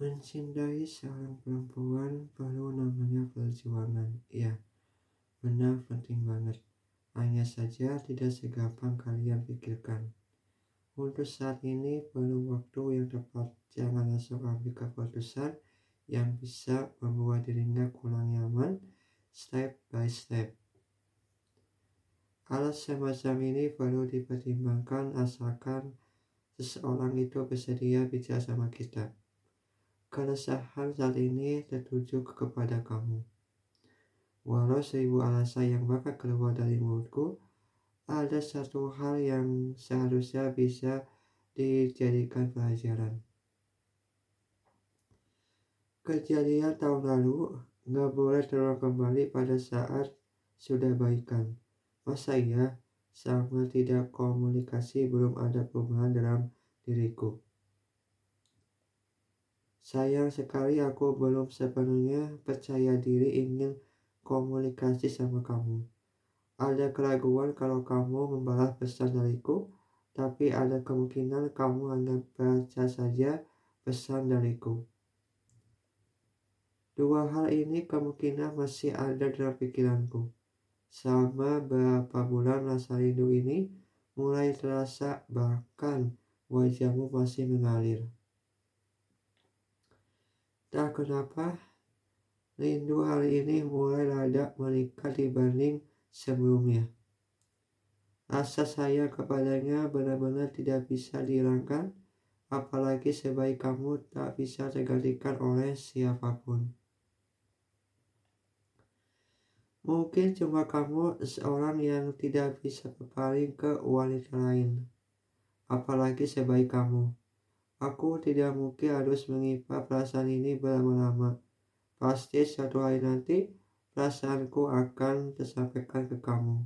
Mencintai seorang perempuan perlu namanya perjuangan. Ya, benar penting banget. Hanya saja tidak segampang kalian pikirkan. Untuk saat ini perlu waktu yang tepat. Jangan langsung ambil keputusan yang bisa membuat dirinya kurang nyaman step by step. Hal semacam ini perlu dipertimbangkan asalkan seseorang itu bersedia bicara sama kita. Keresahan saat ini tertuju kepada kamu. Walau seribu alasan yang bakal keluar dari mulutku, ada satu hal yang seharusnya bisa dijadikan pelajaran. Kejadian tahun lalu nggak boleh terulang kembali pada saat sudah baikan. Masa iya, sama tidak komunikasi belum ada perubahan dalam diriku. Sayang sekali aku belum sepenuhnya percaya diri ingin komunikasi sama kamu. Ada keraguan kalau kamu membalas pesan dariku, tapi ada kemungkinan kamu hanya baca saja pesan dariku. Dua hal ini kemungkinan masih ada dalam pikiranku. Selama beberapa bulan rasa rindu ini mulai terasa bahkan wajahmu masih mengalir. Tak kenapa, rindu hari ini mulai rada meningkat dibanding sebelumnya. Rasa sayang kepadanya benar-benar tidak bisa dihilangkan, apalagi sebaik kamu tak bisa tergantikan oleh siapa pun. Mungkin cuma kamu seorang yang tidak bisa berpaling ke wanita lain, apalagi sebaik kamu. Aku tidak mungkin harus mengimpan perasaan ini berlama-lama. Pasti suatu hari nanti perasaanku akan tersampaikan ke kamu.